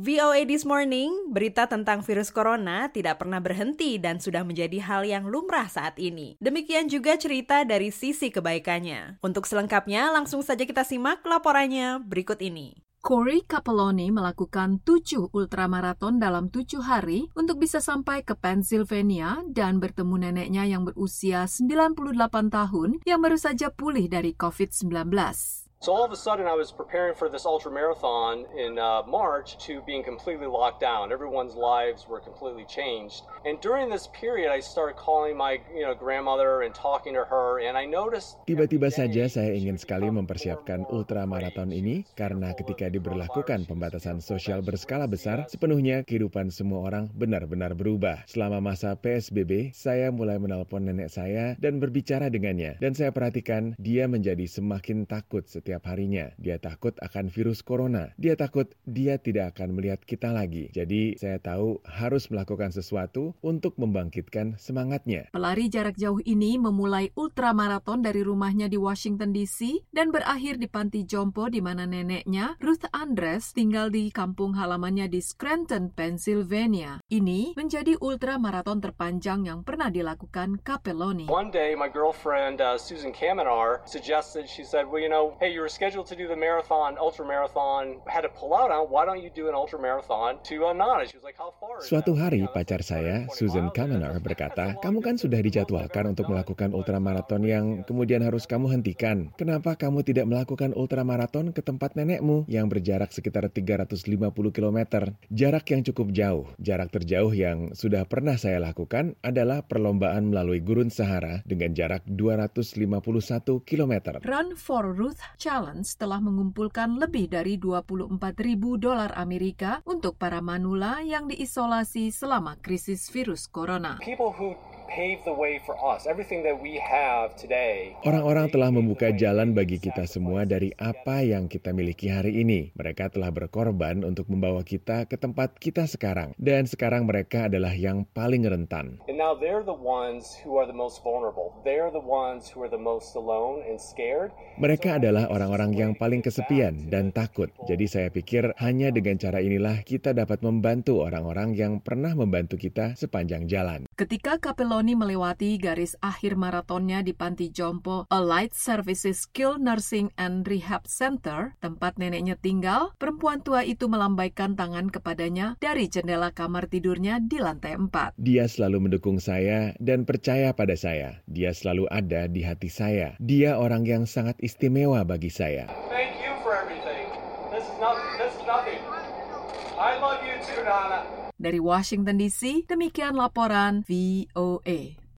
VOA This Morning, berita tentang virus corona tidak pernah berhenti dan sudah menjadi hal yang lumrah saat ini. Demikian juga cerita dari sisi kebaikannya. Untuk selengkapnya, langsung saja kita simak laporannya berikut ini. Corey Capelloni melakukan tujuh ultramaraton dalam tujuh hari untuk bisa sampai ke Pennsylvania dan bertemu neneknya yang berusia 98 tahun yang baru saja pulih dari COVID-19. So all of a sudden, I was preparing for this ultra marathon in uh, March to being completely locked down. Everyone's lives were completely changed. And during this period, I started calling my you know grandmother and talking to her, and I noticed. Tiba-tiba saja saya ingin sekali mempersiapkan ultra marathon ini karena ketika diberlakukan pembatasan sosial berskala besar, sepenuhnya kehidupan semua orang benar-benar berubah. Selama masa PSBB, saya mulai menelpon nenek saya dan berbicara dengannya, dan saya perhatikan dia menjadi semakin takut setiap setiap harinya. Dia takut akan virus corona. Dia takut dia tidak akan melihat kita lagi. Jadi saya tahu harus melakukan sesuatu untuk membangkitkan semangatnya. Pelari jarak jauh ini memulai ultramaraton dari rumahnya di Washington DC dan berakhir di panti jompo di mana neneknya, Ruth Andres, tinggal di kampung halamannya di Scranton, Pennsylvania. Ini menjadi ultramaraton terpanjang yang pernah dilakukan Capelloni. One day, my girlfriend uh, Susan Kamenar suggested, she said, well, you know, hey, you were scheduled to do the marathon, ultra marathon, had to pull out on. Why don't you do an ultra marathon to uh, Nana? She was like, how far? Suatu hari pacar saya, Susan Kamenar, berkata, kamu kan sudah dijadwalkan untuk melakukan ultramaraton yang kemudian harus kamu hentikan. Kenapa kamu tidak melakukan ultramaraton ke tempat nenekmu yang berjarak sekitar 350 km? Jarak yang cukup jauh. Jarak terjauh yang sudah pernah saya lakukan adalah perlombaan melalui gurun Sahara dengan jarak 251 km. Run for Ruth Challenge telah mengumpulkan lebih dari 24 ribu dolar Amerika untuk para manula yang diisolasi selama krisis virus corona. People who Orang-orang telah membuka jalan bagi kita semua dari apa yang kita miliki hari ini. Mereka telah berkorban untuk membawa kita ke tempat kita sekarang. Dan sekarang mereka adalah yang paling rentan. Mereka adalah orang-orang yang paling kesepian dan takut. Jadi saya pikir hanya dengan cara inilah kita dapat membantu orang-orang yang pernah membantu kita sepanjang jalan. Ketika Capelloni melewati garis akhir maratonnya di Panti Jompo Allied Services Skill Nursing and Rehab Center, tempat neneknya tinggal, perempuan tua itu melambaikan tangan kepadanya dari jendela kamar tidurnya di lantai 4. Dia selalu mendukung saya dan percaya pada saya. Dia selalu ada di hati saya. Dia orang yang sangat istimewa bagi saya. Thank you for everything. This is nothing. This is nothing. I love you too, Nana. Dari Washington DC, demikian laporan VOA.